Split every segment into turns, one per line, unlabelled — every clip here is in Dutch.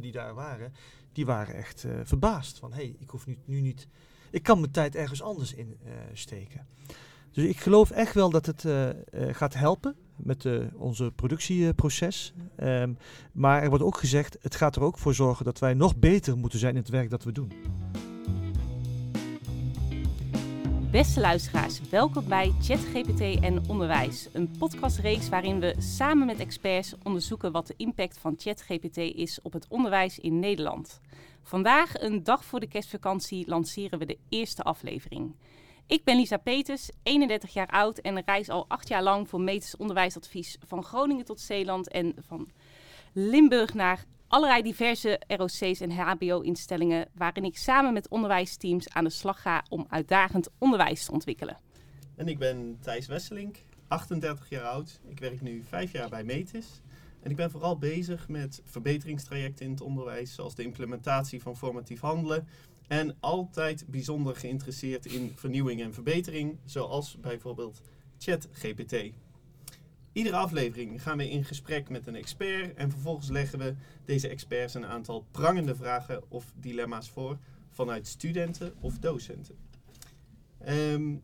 die daar waren, die waren echt uh, verbaasd. Van, hé, hey, ik hoef nu, nu niet... Ik kan mijn tijd ergens anders in uh, steken. Dus ik geloof echt wel dat het uh, gaat helpen met onze productieproces. Um, maar er wordt ook gezegd, het gaat er ook voor zorgen dat wij nog beter moeten zijn in het werk dat we doen.
Beste luisteraars, welkom bij ChatGPT en Onderwijs, een podcastreeks waarin we samen met experts onderzoeken wat de impact van ChatGPT is op het onderwijs in Nederland. Vandaag, een dag voor de kerstvakantie, lanceren we de eerste aflevering. Ik ben Lisa Peters, 31 jaar oud en reis al acht jaar lang voor medisch onderwijsadvies van Groningen tot Zeeland en van Limburg naar allerlei diverse ROC's en HBO-instellingen waarin ik samen met onderwijsteams aan de slag ga om uitdagend onderwijs te ontwikkelen.
En ik ben Thijs Wesselink, 38 jaar oud. Ik werk nu vijf jaar bij Metis. En ik ben vooral bezig met verbeteringstrajecten in het onderwijs, zoals de implementatie van formatief handelen. En altijd bijzonder geïnteresseerd in vernieuwing en verbetering, zoals bijvoorbeeld ChatGPT. Iedere aflevering gaan we in gesprek met een expert en vervolgens leggen we deze experts een aantal prangende vragen of dilemma's voor vanuit studenten of docenten. Um,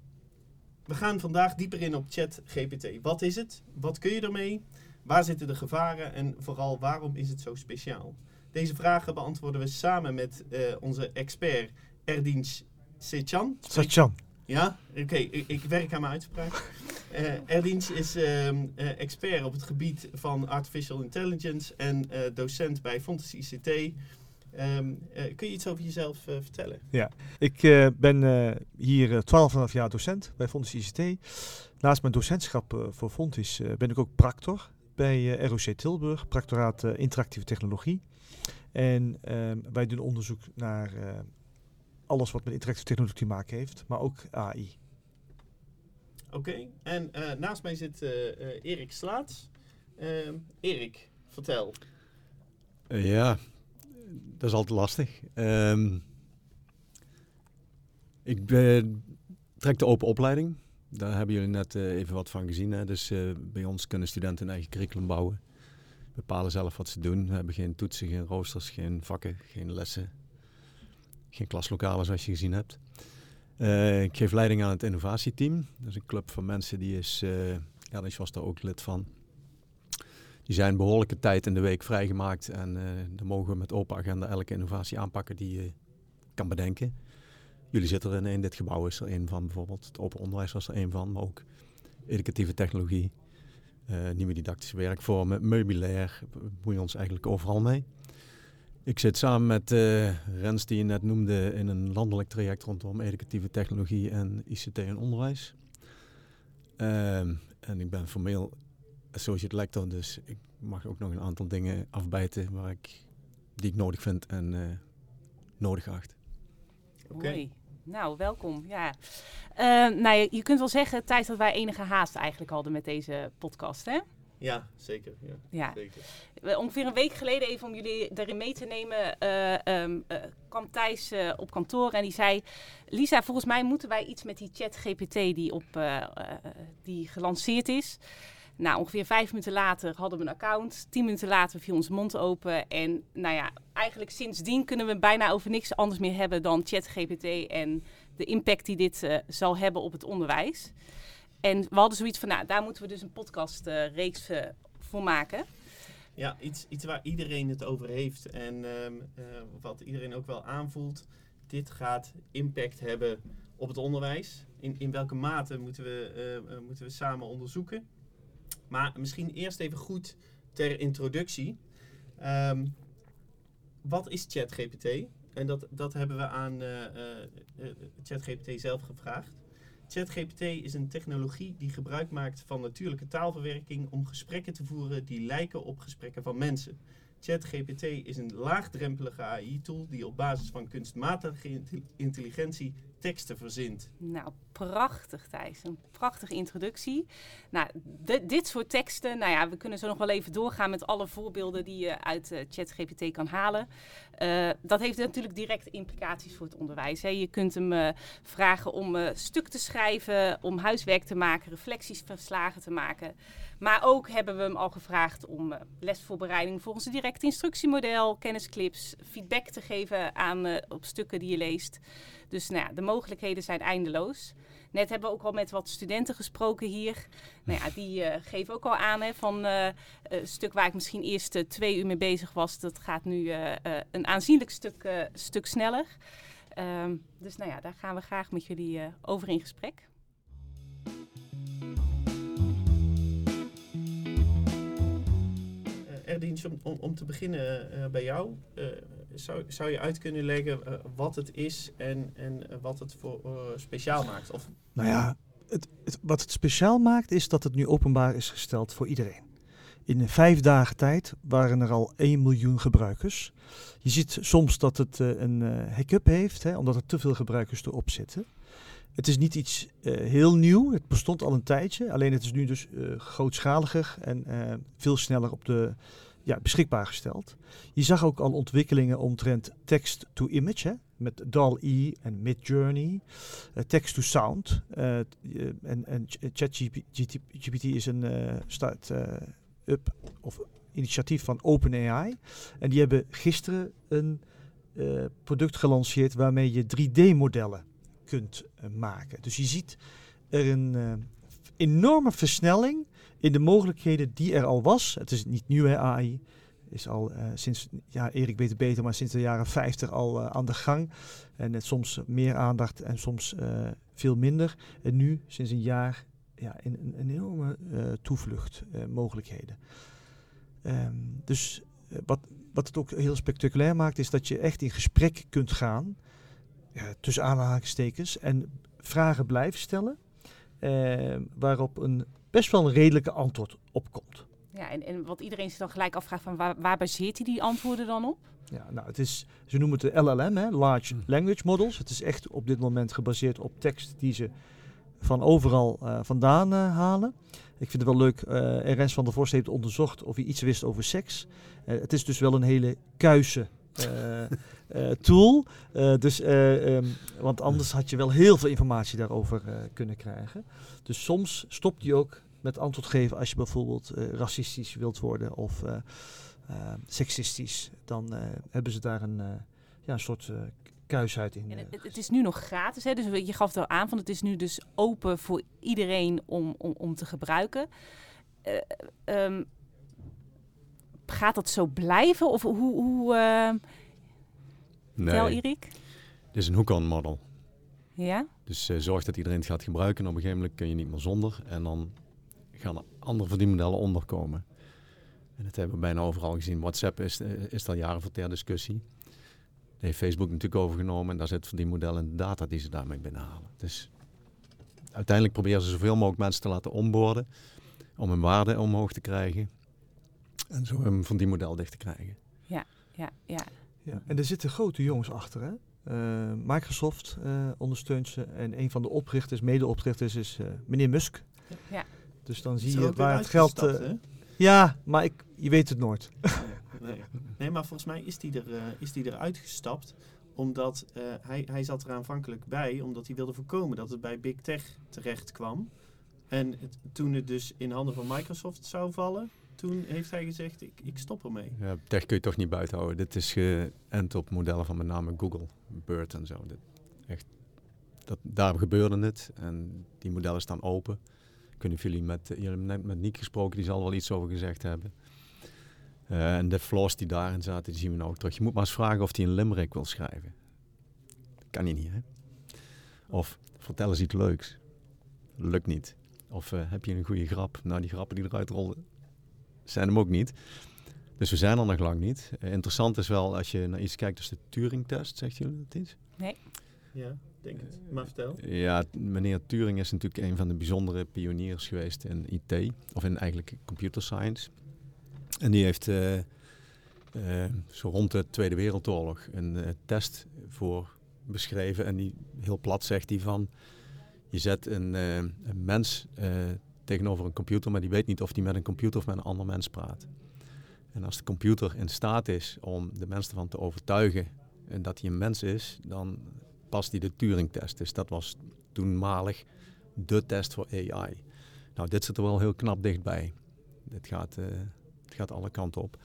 we gaan vandaag dieper in op ChatGPT. Wat is het? Wat kun je ermee? Waar zitten de gevaren en vooral waarom is het zo speciaal? Deze vragen beantwoorden we samen met uh, onze expert Erdinç Sechan.
Sechan.
Ja, oké, ik, ik, werk aan mijn uitspraak. Uh, Erdinç is uh, expert op het gebied van artificial intelligence en docent bij Fontes ICT. Um, ehm, kun je iets over jezelf vertellen?
Ja, ik ben hier 12,5 jaar docent bij Fontes ICT. Naast mijn docentschap voor Fontes ben ik ook practor bij ROC Tilburg, practoraat interactieve technologie. En ehm, wij doen onderzoek naar alles wat met interactieve technologie te maken heeft, maar ook AI.
Oké, en uh, naast mij zit uh, uh, Erik Slaats. Ehm, Erik, vertel.
ja, dat is altijd lastig. Um, ik ben, trek de open opleiding. Daar hebben jullie net even wat van gezien. Hè? Dus bij ons kunnen studenten een eigen curriculum bouwen. Bepalen zelf wat ze doen. We hebben geen toetsen, geen roosters, geen vakken, geen lessen. Geen klaslokalen zoals je gezien hebt. Uh, ik geef leiding aan het innovatieteam. Dat is een club van mensen die is, uh, ja, was daar ook lid van. Die zijn behoorlijke tijd in de week vrijgemaakt en uh, mogen we met open agenda elke innovatie aanpakken die je kan bedenken. Jullie zitten er in, dit gebouw is er een van bijvoorbeeld. Het open onderwijs was er een van, maar ook educatieve technologie, nieuwe didactische werkvormen, meubilair, bemoeien ons eigenlijk overal mee. Ik zit samen met uh, Rens, die je net noemde, in een landelijk traject rondom educatieve technologie en ICT en onderwijs. Ehm, en ik ben formeel associate lector, dus ik mag ook nog een aantal dingen afbijten waar ik, die ik nodig vind en uh, nodig acht.
Oké. Nou, welkom. Ja. Uh, nou, je, je, kunt wel zeggen, tijd dat wij enige haast eigenlijk hadden met deze podcast, hè?
Ja, zeker. Ja,
ja. Zeker. Ongeveer een week geleden, even om jullie daarin mee te nemen, uh, um, uh, kwam Thijs uh, op kantoor en die zei... Lisa, volgens mij moeten wij iets met die chat GPT die, op, die gelanceerd is. Nou, ongeveer vijf minuten later hadden we een account. Tien minuten later viel onze mond open. En nou ja, eigenlijk sindsdien kunnen we bijna over niks anders meer hebben dan ChatGPT en de impact die dit zal hebben op het onderwijs. En we hadden zoiets van, nou, daar moeten we dus een podcastreeks uh, voor maken.
Ja, iets, iets waar iedereen het over heeft en ehm, eh, wat iedereen ook wel aanvoelt. Dit gaat impact hebben op het onderwijs. In, in welke mate moeten we, moeten we samen onderzoeken. Maar misschien eerst even goed ter introductie. Um, wat is ChatGPT? En dat, dat hebben we aan ChatGPT zelf gevraagd. ChatGPT is een technologie die gebruik maakt van natuurlijke taalverwerking om gesprekken te voeren die lijken op gesprekken van mensen. ChatGPT is een laagdrempelige AI-tool die op basis van kunstmatige intelligentie teksten verzint.
Nou, prachtig, Thijs. Een prachtige introductie. Nou, dit soort teksten, nou ja, we kunnen zo nog wel even doorgaan met alle voorbeelden die je uit uh, ChatGPT kan halen. Uh, dat heeft natuurlijk direct implicaties voor het onderwijs. Hè. Je kunt hem uh, vragen om stuk te schrijven, om huiswerk te maken, reflectiesverslagen te maken. Maar ook hebben we hem al gevraagd om lesvoorbereiding volgens een direct instructiemodel, kennisclips, feedback te geven aan op stukken die je leest. Dus nou ja, de mogelijkheden zijn eindeloos. Net hebben we ook al met wat studenten gesproken hier. Nou ja, die uh, geven ook al aan hè, van een stuk waar ik misschien eerst uh, twee uur mee bezig was. Dat gaat nu een aanzienlijk stuk, stuk sneller. Um, dus nou ja, daar gaan we graag met jullie over in gesprek.
Erdien, om, om, te beginnen bij jou zou, zou je uit kunnen leggen uh, wat het is en, en eh, wat het voor uh, speciaal maakt? Of...
Nou ja, het, wat het speciaal maakt is dat het nu openbaar is gesteld voor iedereen. In vijf dagen tijd waren er al 1 miljoen gebruikers. Je ziet soms dat het uh, een hiccup heeft, hè, omdat er te veel gebruikers erop zitten. Het is niet iets heel nieuw, het bestond al een tijdje. Alleen het is nu dus grootschaliger en veel sneller op de ja, beschikbaar gesteld. Je zag ook al ontwikkelingen omtrent text-to-image, met DAL-E en Midjourney, uh, text-to-sound. Uh, en en ChatGPT is een start-up of initiatief van OpenAI. En die hebben gisteren een product gelanceerd waarmee je 3D-modellen kunt maken. Dus je ziet er een enorme versnelling in de mogelijkheden die er al was. Het is niet nieuw, hè, AI. Is al uh, sinds, ja, Erik weet het beter, maar sinds de jaren 50 al uh, aan de gang. En het soms meer aandacht en soms veel minder. En nu, sinds een jaar, ja, een, een, een enorme toevlucht mogelijkheden. Um, dus wat, wat het ook heel spectaculair maakt, is dat je echt in gesprek kunt gaan. tussen aanhalingstekens. En vragen blijven stellen. waarop een best wel een redelijke antwoord op komt.
Ja, en, en wat iedereen zich dan gelijk afvraagt van waar, waar baseert hij die antwoorden dan op?
Ja, nou, het is, ze noemen het de LLM, hè, Large hmm. Language Models. Het is echt op dit moment gebaseerd op tekst die ze van overal uh, vandaan uh, halen. Ik vind het wel leuk, uh, van der Vorst heeft onderzocht of hij iets wist over seks. het is dus wel een hele kuise tool. dus, um, want anders had je wel heel veel informatie daarover kunnen krijgen. Dus soms stopt hij ook met antwoord geven als je bijvoorbeeld uh, racistisch wilt worden of uh, uh, seksistisch. Dan hebben ze daar een, ja, een soort kuisheid in.
Het, het, is nu nog gratis, hè? dus je gaf het al aan van het is nu dus open voor iedereen om, om, om te gebruiken. Um, gaat dat zo blijven of hoe... hoe
nee.
Tel Erik?
Dit is een hook-on model.
Ja?
Dus uh, zorg dat iedereen het gaat gebruiken. En op een gegeven moment kun je niet meer zonder. En dan gaan er andere verdienmodellen onderkomen. En dat hebben we bijna overal gezien. WhatsApp is, uh, is al jaren voor ter discussie. Dat heeft Facebook natuurlijk overgenomen. En daar zit verdienmodel in de data die ze daarmee binnenhalen. Dus uiteindelijk proberen ze zoveel mogelijk mensen te laten onboorden. Om hun waarde omhoog te krijgen. En zo een verdienmodel dicht te krijgen.
Ja, ja, ja.
ja. En er zitten grote jongens achter, hè? Uh, Microsoft uh, ondersteunt ze. En een van de oprichters, mede-oprichters, is uh, meneer Musk.
Ja.
Dus dan zie je waar het geld. ja, maar ik, je weet het nooit.
nee. nee, maar volgens mij is die, er, is die eruit gestapt. Omdat hij, hij zat er aanvankelijk bij, omdat hij wilde voorkomen dat het bij Big Tech terecht kwam. En het, toen het dus in handen van Microsoft zou vallen, toen heeft hij gezegd, ik, ik stop ermee.
Ja, tech kun je toch niet buiten houden. Dit is geënt op modellen van met name Google, Bird en zo. Echt, dat, daar gebeurde het en die modellen staan open. Kunnen jullie met, jullie net met Nick gesproken, die zal wel iets over gezegd hebben. Uh, en de flaws die daarin zaten, die zien we nou ook terug. Je moet maar eens vragen of hij een limerick wil schrijven. Kan hij niet, hè? Of vertel eens iets leuks. Lukt niet. Of uh, heb je een goede grap? Nou, die grappen die eruit rollen, zijn hem ook niet. Dus we zijn er nog lang niet. Uh, interessant is wel als je naar iets kijkt als de Turing-test, zegt jullie dat iets?
Nee.
Ja, denk het. Maar vertel.
Ja, meneer Turing is natuurlijk een van de bijzondere pioniers geweest in IT, of in eigenlijk computer science. En die heeft uh, uh, zo rond de Tweede Wereldoorlog een test voor beschreven. En die heel plat zegt die van, Je zet een, uh, een mens uh, tegenover een computer, maar die weet niet of die met een computer of met een ander mens praat. En als de computer in staat is om de mens ervan te overtuigen en dat hij een mens is, dan past hij de Turing-test. Dus dat was toenmalig de test voor AI. Nou, dit zit er wel heel knap dichtbij. Dit gaat, uh, het gaat alle kanten op.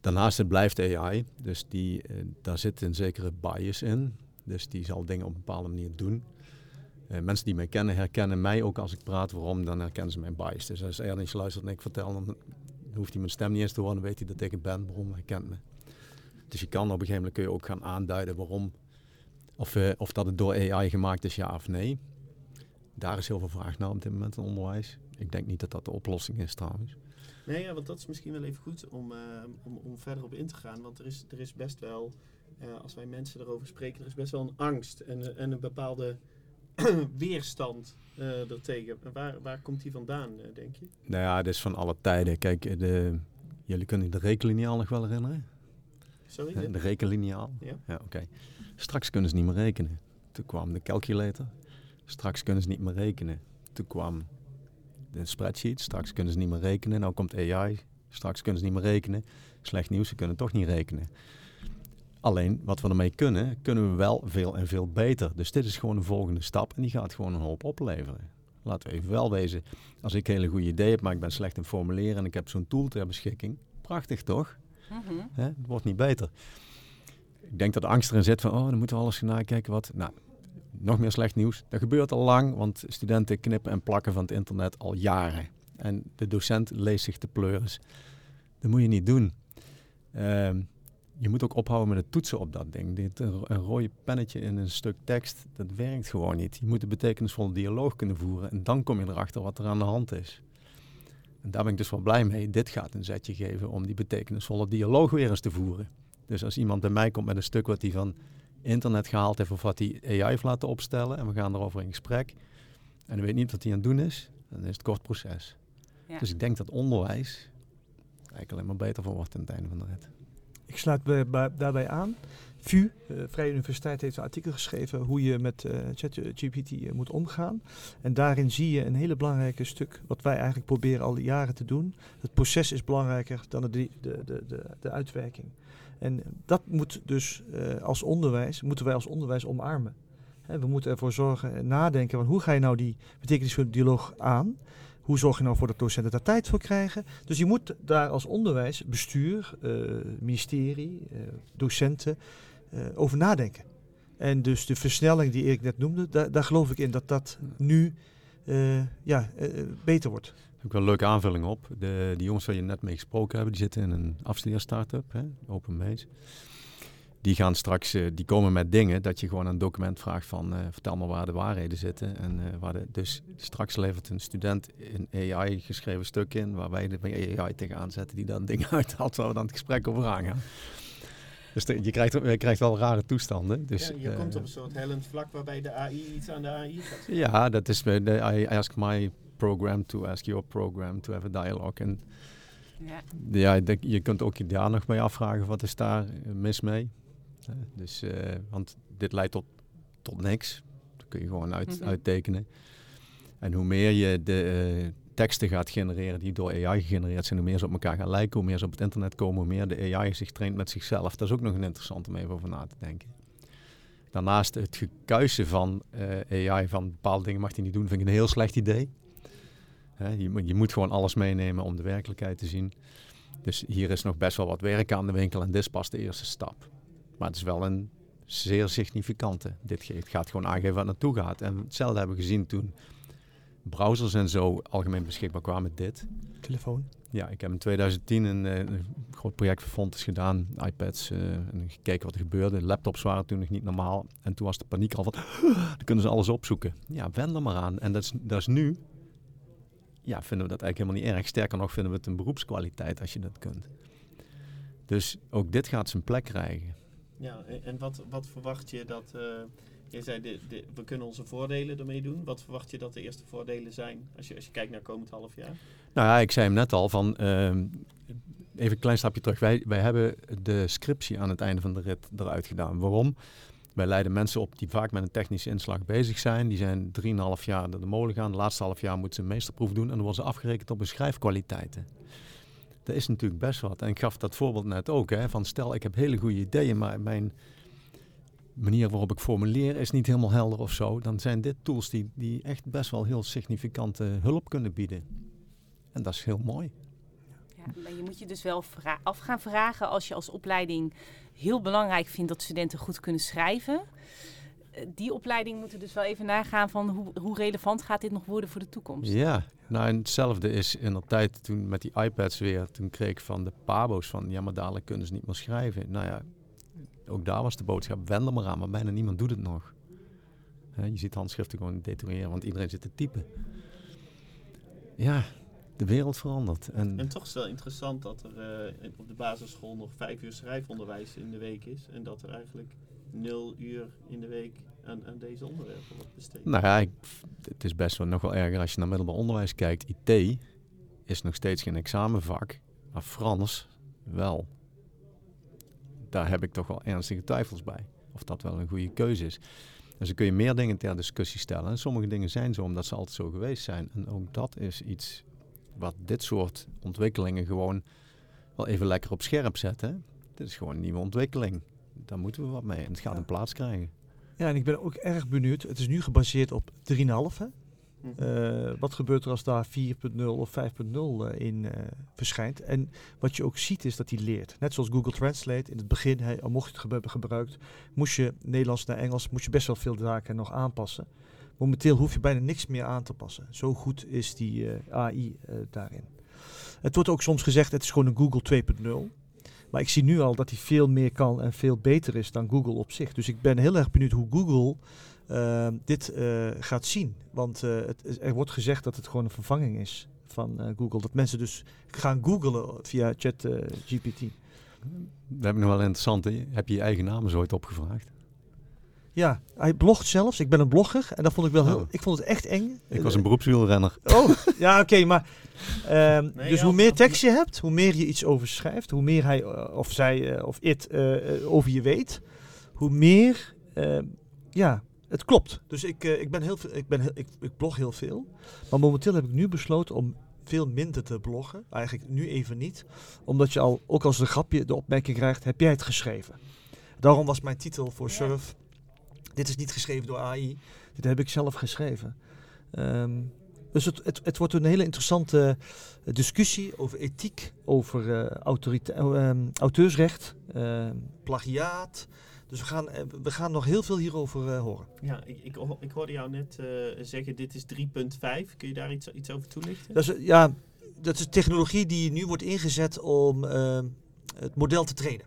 Daarnaast het blijft AI, dus die, uh, daar zit een zekere bias in. Dus die zal dingen op een bepaalde manier doen. Uh, mensen die mij kennen herkennen mij ook als ik praat. Waarom? Dan herkennen ze mijn bias. Dus als Ernst luistert en ik vertel, dan hoeft hij mijn stem niet eens te horen. Dan weet hij dat ik het ben. Waarom? Hij me. Dus je kan op een gegeven moment kun je ook gaan aanduiden waarom. Of, uh, of dat het door AI gemaakt is, ja of nee. Daar is heel veel vraag naar op dit moment in onderwijs. Ik denk niet dat dat de oplossing is trouwens.
Nee, ja, want dat is misschien wel even goed om, uh, om, om verder op in te gaan. Want er is, er is best wel, als wij mensen erover spreken, er is best wel een angst en, en een bepaalde weerstand uh, ertegen. Waar, waar komt die vandaan, denk je?
Nou ja, het is van alle tijden. Kijk, de, jullie kunnen de rekenliniaal nog wel herinneren?
Sorry?
De, de rekenliniaal?
Ja.
Ja, oké. Straks kunnen ze niet meer rekenen. Toen kwam de calculator. Straks kunnen ze niet meer rekenen. Toen kwam de spreadsheet. Straks kunnen ze niet meer rekenen. Nou komt AI. Straks kunnen ze niet meer rekenen. Slecht nieuws, ze kunnen toch niet rekenen. Alleen wat we ermee kunnen, kunnen we wel veel en veel beter. Dus dit is gewoon een volgende stap en die gaat gewoon een hoop opleveren. Laten we even wel wezen. Als ik hele goede ideeën heb, maar ik ben slecht in formuleren en ik heb zo'n tool ter beschikking. Prachtig toch? Hè? Het wordt niet beter. Ik denk dat de angst erin zit van, oh, dan moeten we alles gaan nakijken. Wat? Nou, nog meer slecht nieuws. Dat gebeurt al lang, want studenten knippen en plakken van het internet al jaren. En de docent leest zich de pleuris. Dat moet je niet doen. Ehm, je moet ook ophouden met het toetsen op dat ding. Dit, een, een rode pennetje in een stuk tekst, dat werkt gewoon niet. Je moet een betekenisvolle dialoog kunnen voeren en dan kom je erachter wat er aan de hand is. En daar ben ik dus wel blij mee. Dit gaat een zetje geven om die betekenisvolle dialoog weer eens te voeren. Dus als iemand bij mij komt met een stuk wat hij van internet gehaald heeft of wat hij AI heeft laten opstellen en we gaan erover in gesprek en hij weet niet wat hij aan het doen is, dan is het kort proces.
Ja.
Dus ik denk dat onderwijs eigenlijk alleen maar beter voor wordt aan het einde van de rit.
Ik sluit bij, bij, daarbij aan. VU, uh, Vrije Universiteit, heeft een artikel geschreven hoe je met uh, ChatGPT uh, moet omgaan. En daarin zie je een hele belangrijke stuk, wat wij eigenlijk proberen al jaren te doen. Het proces is belangrijker dan de, de, de, de, de uitwerking. En dat moet dus als onderwijs, moeten wij als onderwijs omarmen. We moeten ervoor zorgen en nadenken van hoe ga je nou die betekenisvolle dialoog aan? Hoe zorg je nou voor dat docenten daar tijd voor krijgen? Dus je moet daar als onderwijs, bestuur, uh, ministerie, uh, docenten uh, over nadenken. En dus de versnelling die Erik net noemde, daar, daar geloof ik in dat dat nu ja, beter wordt.
Heb ik wel een leuke aanvulling op. De, die jongens waar je net mee gesproken hebben, die zitten in een afstudeer-startup, Open Maze. Die gaan straks, uh, die komen met dingen dat je gewoon een document vraagt van uh, vertel me waar de waarheden zitten. En uh, waar de, dus straks levert een student een AI geschreven stuk in waar wij de AI tegenaan zetten die dan dingen uithaalt waar we dan het gesprek over aangaan. Dus de, je, krijgt, je krijgt wel rare toestanden. Dus,
ja, je komt op een soort hellend vlak waarbij de AI iets aan de AI gaat.
Ja, dat is de I ask my program to ask your program to have a dialogue. En
ja,
ja je kunt ook daar nog mee afvragen wat is daar mis mee. Dus, uh, want dit leidt tot, tot niks. Dat kun je gewoon uit, mm-hmm. uittekenen. En hoe meer je de uh, teksten gaat genereren die door AI gegenereerd zijn, hoe meer ze op elkaar gaan lijken, hoe meer ze op het internet komen, hoe meer de AI zich traint met zichzelf. Dat is ook nog een interessant om even over na te denken. Daarnaast het gekuisen van AI van bepaalde dingen mag hij niet doen, vind ik een heel slecht idee. je, moet, je moet gewoon alles meenemen om de werkelijkheid te zien. Dus hier is nog best wel wat werk aan de winkel en dit is pas de eerste stap. Maar het is wel een zeer significante. Dit gaat gewoon aangeven waar naartoe gaat. En hetzelfde hebben we gezien toen browsers en zo algemeen beschikbaar kwamen met dit.
Telefoon.
Ja, ik heb in 2010 een, een groot project voor Fontes gedaan, iPads, uh, en gekeken wat er gebeurde. Laptops waren toen nog niet normaal. En toen was de paniek al van, dan kunnen ze alles opzoeken. Ja, wend er maar aan. En dat is, dat is nu, ja, vinden we dat eigenlijk helemaal niet erg. Sterker nog vinden we het een beroepskwaliteit als je dat kunt. Dus ook dit gaat zijn plek krijgen.
Ja, en wat, wat verwacht je dat... Uh, je zei, de, we kunnen onze voordelen ermee doen. Wat verwacht je dat de eerste voordelen zijn als je, als je kijkt naar komend half jaar?
Nou ja, ik zei hem net al van... Uh, even een klein stapje terug. Wij, wij hebben de scriptie aan het einde van de rit eruit gedaan. Waarom? wij leiden mensen op die vaak met een technische inslag bezig zijn. Die zijn 3,5 jaar naar de molen gaan. De laatste half jaar moeten ze een meesterproef doen. En dan worden ze afgerekend op hun schrijfkwaliteiten. Dat is natuurlijk best wat. En ik gaf dat voorbeeld net ook. Hè, van stel, ik heb hele goede ideeën, maar mijn manier waarop ik formuleer is niet helemaal helder of zo. Dan zijn dit tools die, die echt best wel heel significante hulp kunnen bieden. En dat is heel mooi.
Ja, maar je moet je dus wel af gaan vragen als je als opleiding heel belangrijk vindt dat studenten goed kunnen schrijven. Eh, die opleiding moeten dus wel even nagaan van hoe, hoe relevant gaat dit nog worden voor de toekomst.
Ja, nou en hetzelfde is in de tijd toen met die iPads weer, toen kreeg ik van de pabo's van ja maar dadelijk kunnen ze niet meer schrijven. Nou ja, ook daar was de boodschap, wend er maar aan, maar bijna niemand doet het nog. je ziet handschriften gewoon deterioreren, want iedereen zit te typen. Ja, de wereld verandert.
En, en toch is het wel interessant dat er uh, op de basisschool nog vijf uur schrijfonderwijs in de week is. En dat er eigenlijk nul uur in de week aan, aan deze onderwerpen wordt besteed.
Nou ja, ik, het is best wel nog wel erger als je naar middelbaar onderwijs kijkt. IT is nog steeds geen examenvak, maar Frans wel. Daar heb ik toch wel ernstige twijfels bij. Of dat wel een goede keuze is. Dus dan kun je meer dingen ter discussie stellen. En sommige dingen zijn zo omdat ze altijd zo geweest zijn. En ook dat is iets wat dit soort ontwikkelingen gewoon wel even lekker op scherp zetten. Dit is gewoon een nieuwe ontwikkeling. Daar moeten we wat mee. En het gaat een plaats krijgen.
Ja, en ik ben ook erg benieuwd. Het is nu gebaseerd op 3,5. Uh, wat gebeurt er als daar 4.0 of 5.0 uh, in uh, verschijnt? En wat je ook ziet is dat hij leert. Net zoals Google Translate. In het begin, hij, mocht je het hebben gebruikt, moest je Nederlands naar Engels, moest je best wel veel zaken nog aanpassen. Momenteel hoef je bijna niks meer aan te passen. Zo goed is die uh, AI uh, daarin. Het wordt ook soms gezegd, het is gewoon een Google 2.0. Maar ik zie nu al dat hij veel meer kan en veel beter is dan Google op zich. Dus ik ben heel erg benieuwd hoe Google uh, dit gaat zien. Want het, er wordt gezegd dat het gewoon een vervanging is van Google. Dat mensen dus gaan googlen via ChatGPT.
Dat heb ik nog wel interessant. Heb je je eigen naam zo ooit opgevraagd?
Ja, hij blogt zelfs. Ik ben een blogger en dat vond ik wel heel. Oh. Ik vond het echt eng.
Ik was een beroepswielrenner.
Oh, ja, oké, maar. Um, dus hoe meer tekst je hebt, hoe meer je iets over schrijft, hoe meer hij uh, of zij uh, of it uh, over je weet, hoe meer. Ehm, ja, het klopt. Dus ik, ik ben heel veel. Ik, ben heel, ik, ik blog heel veel. Maar momenteel heb ik nu besloten om veel minder te bloggen. Eigenlijk nu even niet. Omdat je al, ook als een grapje de opmerking krijgt, heb jij het geschreven? Daarom was mijn titel voor ja. Surf dit is niet geschreven door AI. Dit heb ik zelf geschreven. Um, dus het, het, het, wordt een hele interessante discussie over ethiek, over uh, um, auteursrecht, uh, plagiaat. Dus we gaan, eh, we gaan nog heel veel hierover horen.
Ja, ik, ik, ik, hoorde jou net zeggen, dit is 3.5. Kun je daar iets, iets over toelichten?
Dat is, ja, dat is technologie die nu wordt ingezet om ehm, het model te trainen.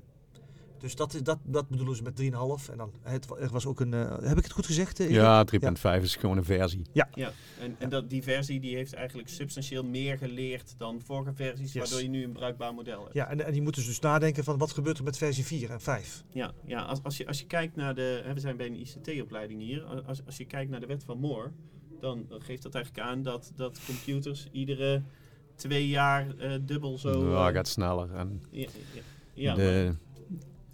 Dus dat, dat, dat bedoelen ze met 3,5. En dan, het, er was ook een. Uh, heb ik het goed gezegd?
Uh, ja, 3,5 ja. is gewoon een versie.
Ja. ja. En, en dat, die versie die heeft eigenlijk substantieel meer geleerd dan vorige versies, yes. waardoor je nu een bruikbaar model hebt.
Ja, en, en die moeten dus nadenken van wat gebeurt er met versie 4 en 5.
Ja, ja als, als, je, als je kijkt naar de. Hè, we zijn bij een ICT-opleiding hier. Als, als je kijkt naar de wet van Moore, dan geeft dat eigenlijk aan dat, dat computers iedere twee jaar uh, dubbel zo.
Ja, gaat sneller. En ja, ja, de,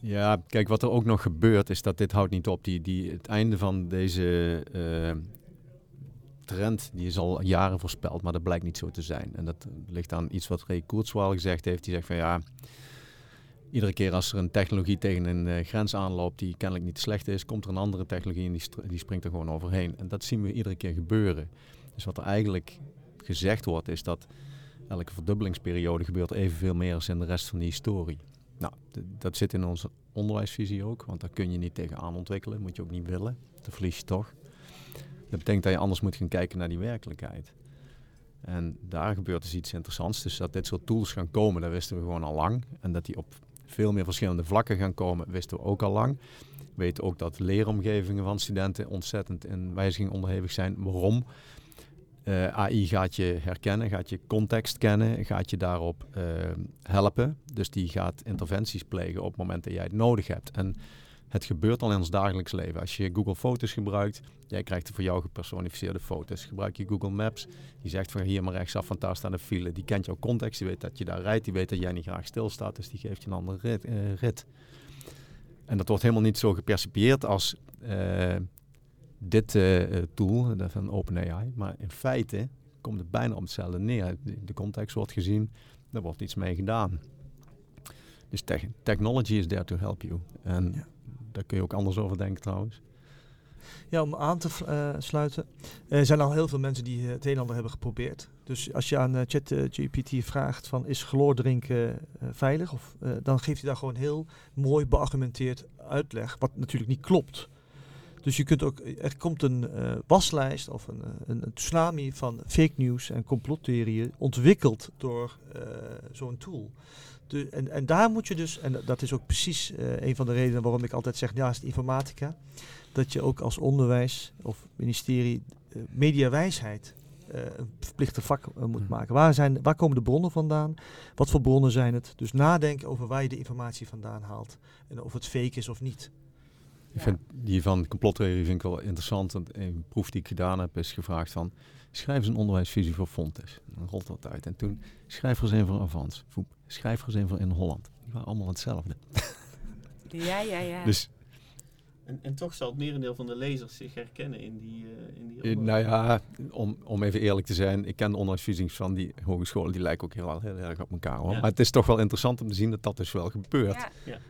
ja, kijk, wat er ook nog gebeurt is dat dit houdt niet op. Die, die, het einde van deze uh, trend die is al jaren voorspeld, maar dat blijkt niet zo te zijn. En dat ligt aan iets wat Ray Kurzweil gezegd heeft. Die zegt van ja, iedere keer als er een technologie tegen een uh, grens aanloopt die kennelijk niet slecht is, komt er een andere technologie en die, die springt er gewoon overheen. En dat zien we iedere keer gebeuren. Dus wat er eigenlijk gezegd wordt is dat elke verdubbelingsperiode gebeurt evenveel meer als in de rest van de historie. Nou, dat zit in onze onderwijsvisie ook, want daar kun je niet tegenaan ontwikkelen, moet je ook niet willen. Dat verlies je toch. Dat betekent dat je anders moet gaan kijken naar die werkelijkheid. En daar gebeurt dus iets interessants. Dus dat dit soort tools gaan komen, dat wisten we gewoon al lang. En dat die op veel meer verschillende vlakken gaan komen, wisten we ook al lang. We weten ook dat leeromgevingen van studenten ontzettend in wijziging onderhevig zijn. Waarom? Eh, AI gaat je herkennen, gaat je context kennen, gaat je daarop uh, helpen. Dus die gaat interventies plegen op het moment dat jij het nodig hebt. En het gebeurt al in ons dagelijks leven. Als je Google Foto's gebruikt, jij krijgt er voor jou gepersonificeerde foto's. Gebruik je Google Maps, die zegt van hier maar rechtsaf, van daar staan de file. Die kent jouw context, die weet dat je daar rijdt, die weet dat jij niet graag stilstaat, dus die geeft je een andere rit. Rit. En dat wordt helemaal niet zo gepercipieerd als dit uh, tool van OpenAI. Maar in feite komt het bijna op hetzelfde neer. De, context wordt gezien, er wordt iets mee gedaan. Dus te technology is there to help you. En ja. daar kun je ook anders over denken trouwens.
Ja, om aan te uh, sluiten. Er zijn al heel veel mensen die het een en ander hebben geprobeerd. Dus als je aan uh, ChatGPT vraagt van is chloor drinken veilig? Of, dan geeft hij daar gewoon heel mooi beargumenteerd uitleg. Wat natuurlijk niet klopt. Dus je kunt ook, er komt een uh, waslijst of een, een, een, tsunami van fake news en complottheorieën ontwikkeld door uh, zo'n tool. De, en, en daar moet je dus, en dat is ook precies uh, een van de redenen waarom ik altijd zeg naast informatica, dat je ook als onderwijs of ministerie mediawijsheid een verplichte vak moet maken. Waar, zijn, waar komen de bronnen vandaan? Wat voor bronnen zijn het? Dus nadenken over waar je de informatie vandaan haalt en of het fake is of niet.
Ik vind die van complottheorie vind ik wel interessant. Een proef die ik gedaan heb is gevraagd van... schrijf eens een onderwijsvisie voor Fontes. Dan rolt dat uit. En toen schrijf er eens een voor Avans. Schrijf er eens een voor In Holland. Die waren allemaal hetzelfde.
Ja, ja, ja.
Dus
en, en toch zal het merendeel van de lezers zich herkennen in die, uh, in die
Nou ja, om, om even eerlijk te zijn, ik ken de onderwijsvisies van die hogescholen, die lijken ook heel, heel erg op elkaar. Hoor. Ja. Maar het is toch wel interessant om te zien dat dat dus wel gebeurt.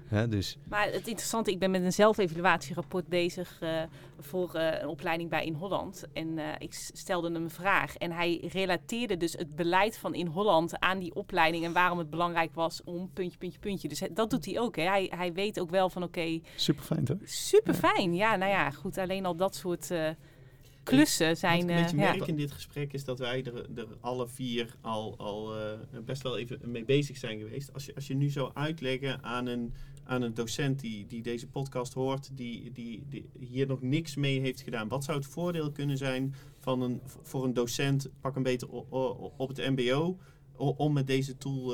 Ja. Dus.
Maar het interessante, ik ben met een zelfevaluatierapport bezig uh, voor een opleiding bij In Holland. En ik stelde hem een vraag en hij relateerde dus het beleid van In Holland aan die opleiding en waarom het belangrijk was om puntje, puntje, puntje. Dus dat doet hij ook. Hè. Hij, hij weet ook wel van oké. Okay,
super fijn toch?
Super super fijn. Ja, nou ja, goed. Alleen al dat soort uh, klussen zijn.
Wat beetje
uh,
merk ja. in dit gesprek is dat wij er, er alle vier al, al uh, best wel even mee bezig zijn geweest. Als je, als je nu zou uitleggen aan een, aan een docent die, die deze podcast hoort, die, die, die hier nog niks mee heeft gedaan, wat zou het voordeel kunnen zijn van een, voor een docent, pak een beter op het MBO, om met deze tool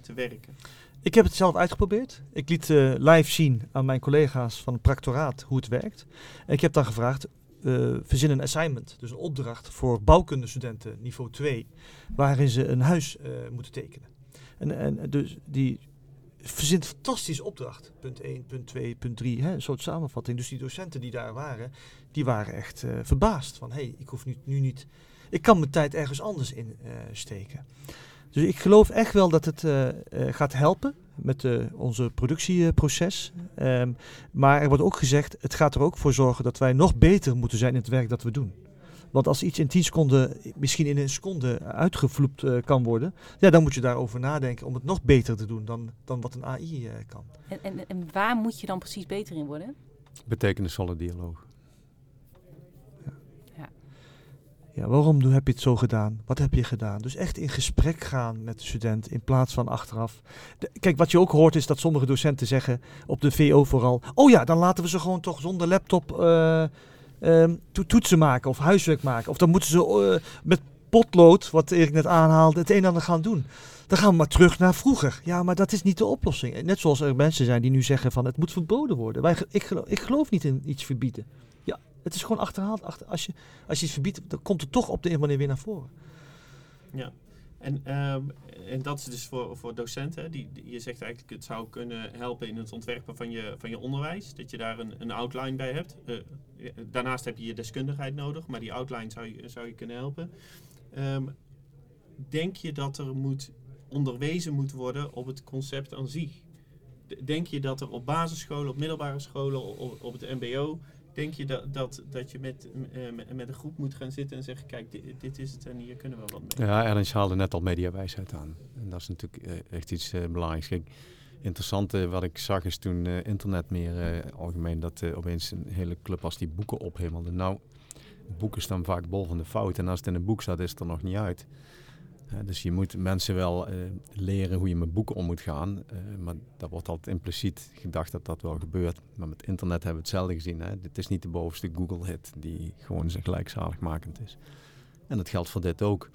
te werken?
Ik heb het zelf uitgeprobeerd. Ik liet uh, live zien aan mijn collega's van het practoraat hoe het werkt. En ik heb dan gevraagd, uh, verzin een assignment, dus een opdracht voor bouwkundestudenten niveau 2, waarin ze een huis uh, moeten tekenen. En, en dus die verzint fantastische opdracht. Punt 1, punt 2, punt 3, hè, een soort samenvatting. Dus die docenten die daar waren, die waren echt verbaasd van, hé, hey, ik hoef nu, nu niet, ik kan mijn tijd ergens anders in steken. Dus ik geloof echt wel dat het uh, uh, gaat helpen met uh, onze productieproces. Um, maar er wordt ook gezegd, het gaat er ook voor zorgen dat wij nog beter moeten zijn in het werk dat we doen. Want als iets in 10 seconden, misschien in een seconde uitgevloept kan worden, ja, dan moet je daarover nadenken om het nog beter te doen dan, dan wat een AI kan.
En, en, en waar moet je dan precies beter in worden?
Betekenisvolle dialoog.
Ja, waarom heb je het zo gedaan? Wat heb je gedaan? Dus echt in gesprek gaan met de student in plaats van achteraf. Kijk, wat je ook hoort is dat sommige docenten zeggen, op de VO vooral, oh ja, dan laten we ze gewoon toch zonder laptop uh, to toetsen maken of huiswerk maken. Of dan moeten ze uh, met potlood, wat Erik net aanhaalde, het een en ander gaan doen. Dan gaan we maar terug naar vroeger. Ja, maar dat is niet de oplossing. Net zoals er mensen zijn die nu zeggen van het moet verboden worden. Wij, ik, ik geloof niet in iets verbieden. Het is gewoon achterhaald. Achter, als, je, als je het verbiedt, dan komt het toch op de een manier weer naar voren.
Ja. En, um, en dat is dus voor, voor docenten. Die, je zegt eigenlijk, het zou kunnen helpen in het ontwerpen van je, van je onderwijs. Dat je daar een, een outline bij hebt. Uh, daarnaast heb je je deskundigheid nodig, maar die outline zou je, zou je kunnen helpen. Um, denk je dat er moet onderwezen moet worden op het concept aan zich? Denk je dat er op basisscholen, op middelbare scholen, op, op het mbo Denk je dat, dat, dat je met, uh, met een groep moet gaan zitten en zeggen, kijk, dit, dit, is het en hier kunnen we wat mee?
Ja, Ernst haalde net al mediawijsheid aan. En dat is natuurlijk uh, echt iets uh, belangrijks. Kijk, interessante wat ik zag is toen internet meer algemeen, dat opeens een hele club als die boeken ophemelde. Nou, boeken staan vaak bol van de fout en als het in een boek staat, is het er nog niet uit dus je moet mensen wel uh, leren hoe je met boeken om moet gaan. Uh, maar dat wordt altijd impliciet gedacht dat dat wel gebeurt. Maar met internet hebben we hetzelfde gezien. Dit is niet de bovenste Google-hit die gewoon gelijkzaligmakend is. En dat geldt voor dit ook.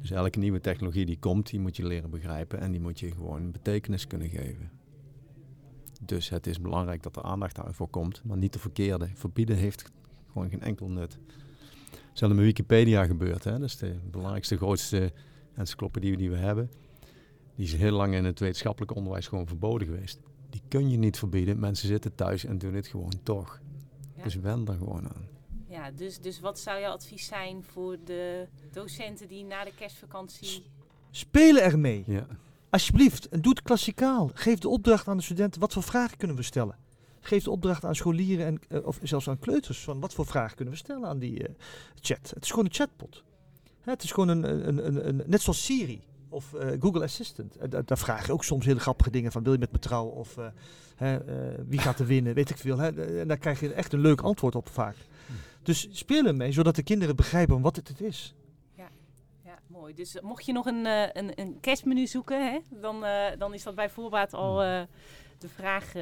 Dus elke nieuwe technologie die komt, die moet je leren begrijpen en die moet je gewoon betekenis kunnen geven. Dus het is belangrijk dat er aandacht voor komt, maar niet de verkeerde. Verbieden heeft gewoon geen enkel nut. Zelfs met Wikipedia gebeurt. Hè? Dat is de belangrijkste, grootste encyclopedie die we hebben, die is heel lang in het wetenschappelijk onderwijs gewoon verboden geweest. Die kun je niet verbieden. Mensen zitten thuis en doen het gewoon toch.
Ja.
Dus wen er gewoon aan.
Ja, dus, dus wat zou jouw advies zijn voor de docenten die na de kerstvakantie...
Spelen ermee.
Ja.
Alsjeblieft, en doe het klassikaal. Geef de opdracht aan de studenten. Wat voor vragen kunnen we stellen? Geef de opdracht aan scholieren en, eh, of zelfs aan kleuters. Van wat voor vragen kunnen we stellen aan die eh, chat? Het is gewoon een chatbot. Hè, het is gewoon een, een, een, een, net zoals Siri of eh, Google Assistant. Eh, daar, daar vraag je ook soms hele grappige dingen van. Wil je met me trouwen? Of eh, hè, eh, wie gaat er winnen? Weet ik veel. Hè? En daar krijg je echt een leuk antwoord op vaak. Dus speel ermee, zodat de kinderen begrijpen wat het, het is.
Ja, mooi. Dus mocht je nog een, eh, een, een kerstmenu zoeken, hè, dan, eh, dan is dat bij voorbaat al eh, de vraag...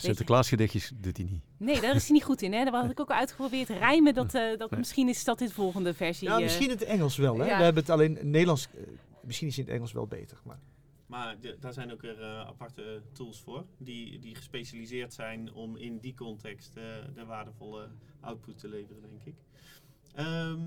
Sinterklaasgedichtjes doet hij niet.
nee, daar is hij niet goed in. Hè? Daar had ik ook al uitgeprobeerd. Rijmen, dat, eh, dat,
Nee.
misschien is dat de volgende versie.
Ja,
eh.
misschien in het Engels wel. Hè?
ja.
We hebben het alleen in het Nederlands. eh, misschien is in het Engels wel beter. Maar
Maar de- daar zijn ook weer aparte tools voor, die, die gespecialiseerd zijn om in die context eh, de waardevolle output te leveren, denk ik. Ehm,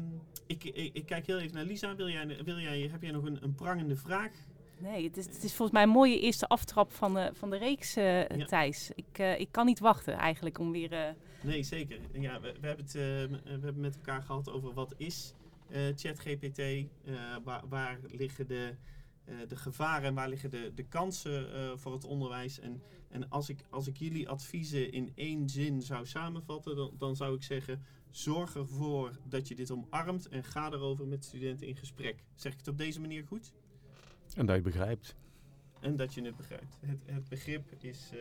ik, ik. Ik kijk heel even naar Lisa. Wil jij, wil jij, heb jij nog een, een prangende vraag?
Nee, het is, het is volgens mij een mooie eerste aftrap van de, van de reeks, eh
Ja.
Thijs. Ik, eh, ik kan niet wachten eigenlijk om weer... eh,
Nee, zeker. Ja, we, we, hebben het, we hebben met elkaar gehad over wat is ChatGPT, waar, waar liggen de, de gevaren en waar liggen de, de kansen voor het onderwijs. En, en als, ik, als ik jullie adviezen in één zin zou samenvatten, dan, dan zou ik zeggen, zorg ervoor dat je dit omarmt en ga erover met studenten in gesprek. Zeg ik het op deze manier goed?
En dat je begrijpt.
En dat je het begrijpt. Het, het begrip is, eh,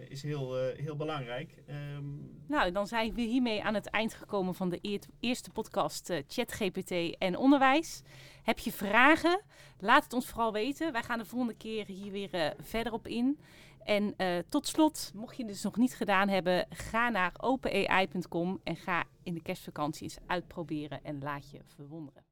eh, is heel, eh, heel belangrijk. Ehm,
Nou, dan zijn we hiermee aan het eind gekomen van de eert- eerste podcast eh, ChatGPT en onderwijs. Heb je vragen? Laat het ons vooral weten. Wij gaan de volgende keer hier weer eh, verder op in. En eh, tot slot, mocht je het dus nog niet gedaan hebben, ga naar openai.com en ga in de kerstvakantie eens uitproberen en laat je verwonderen.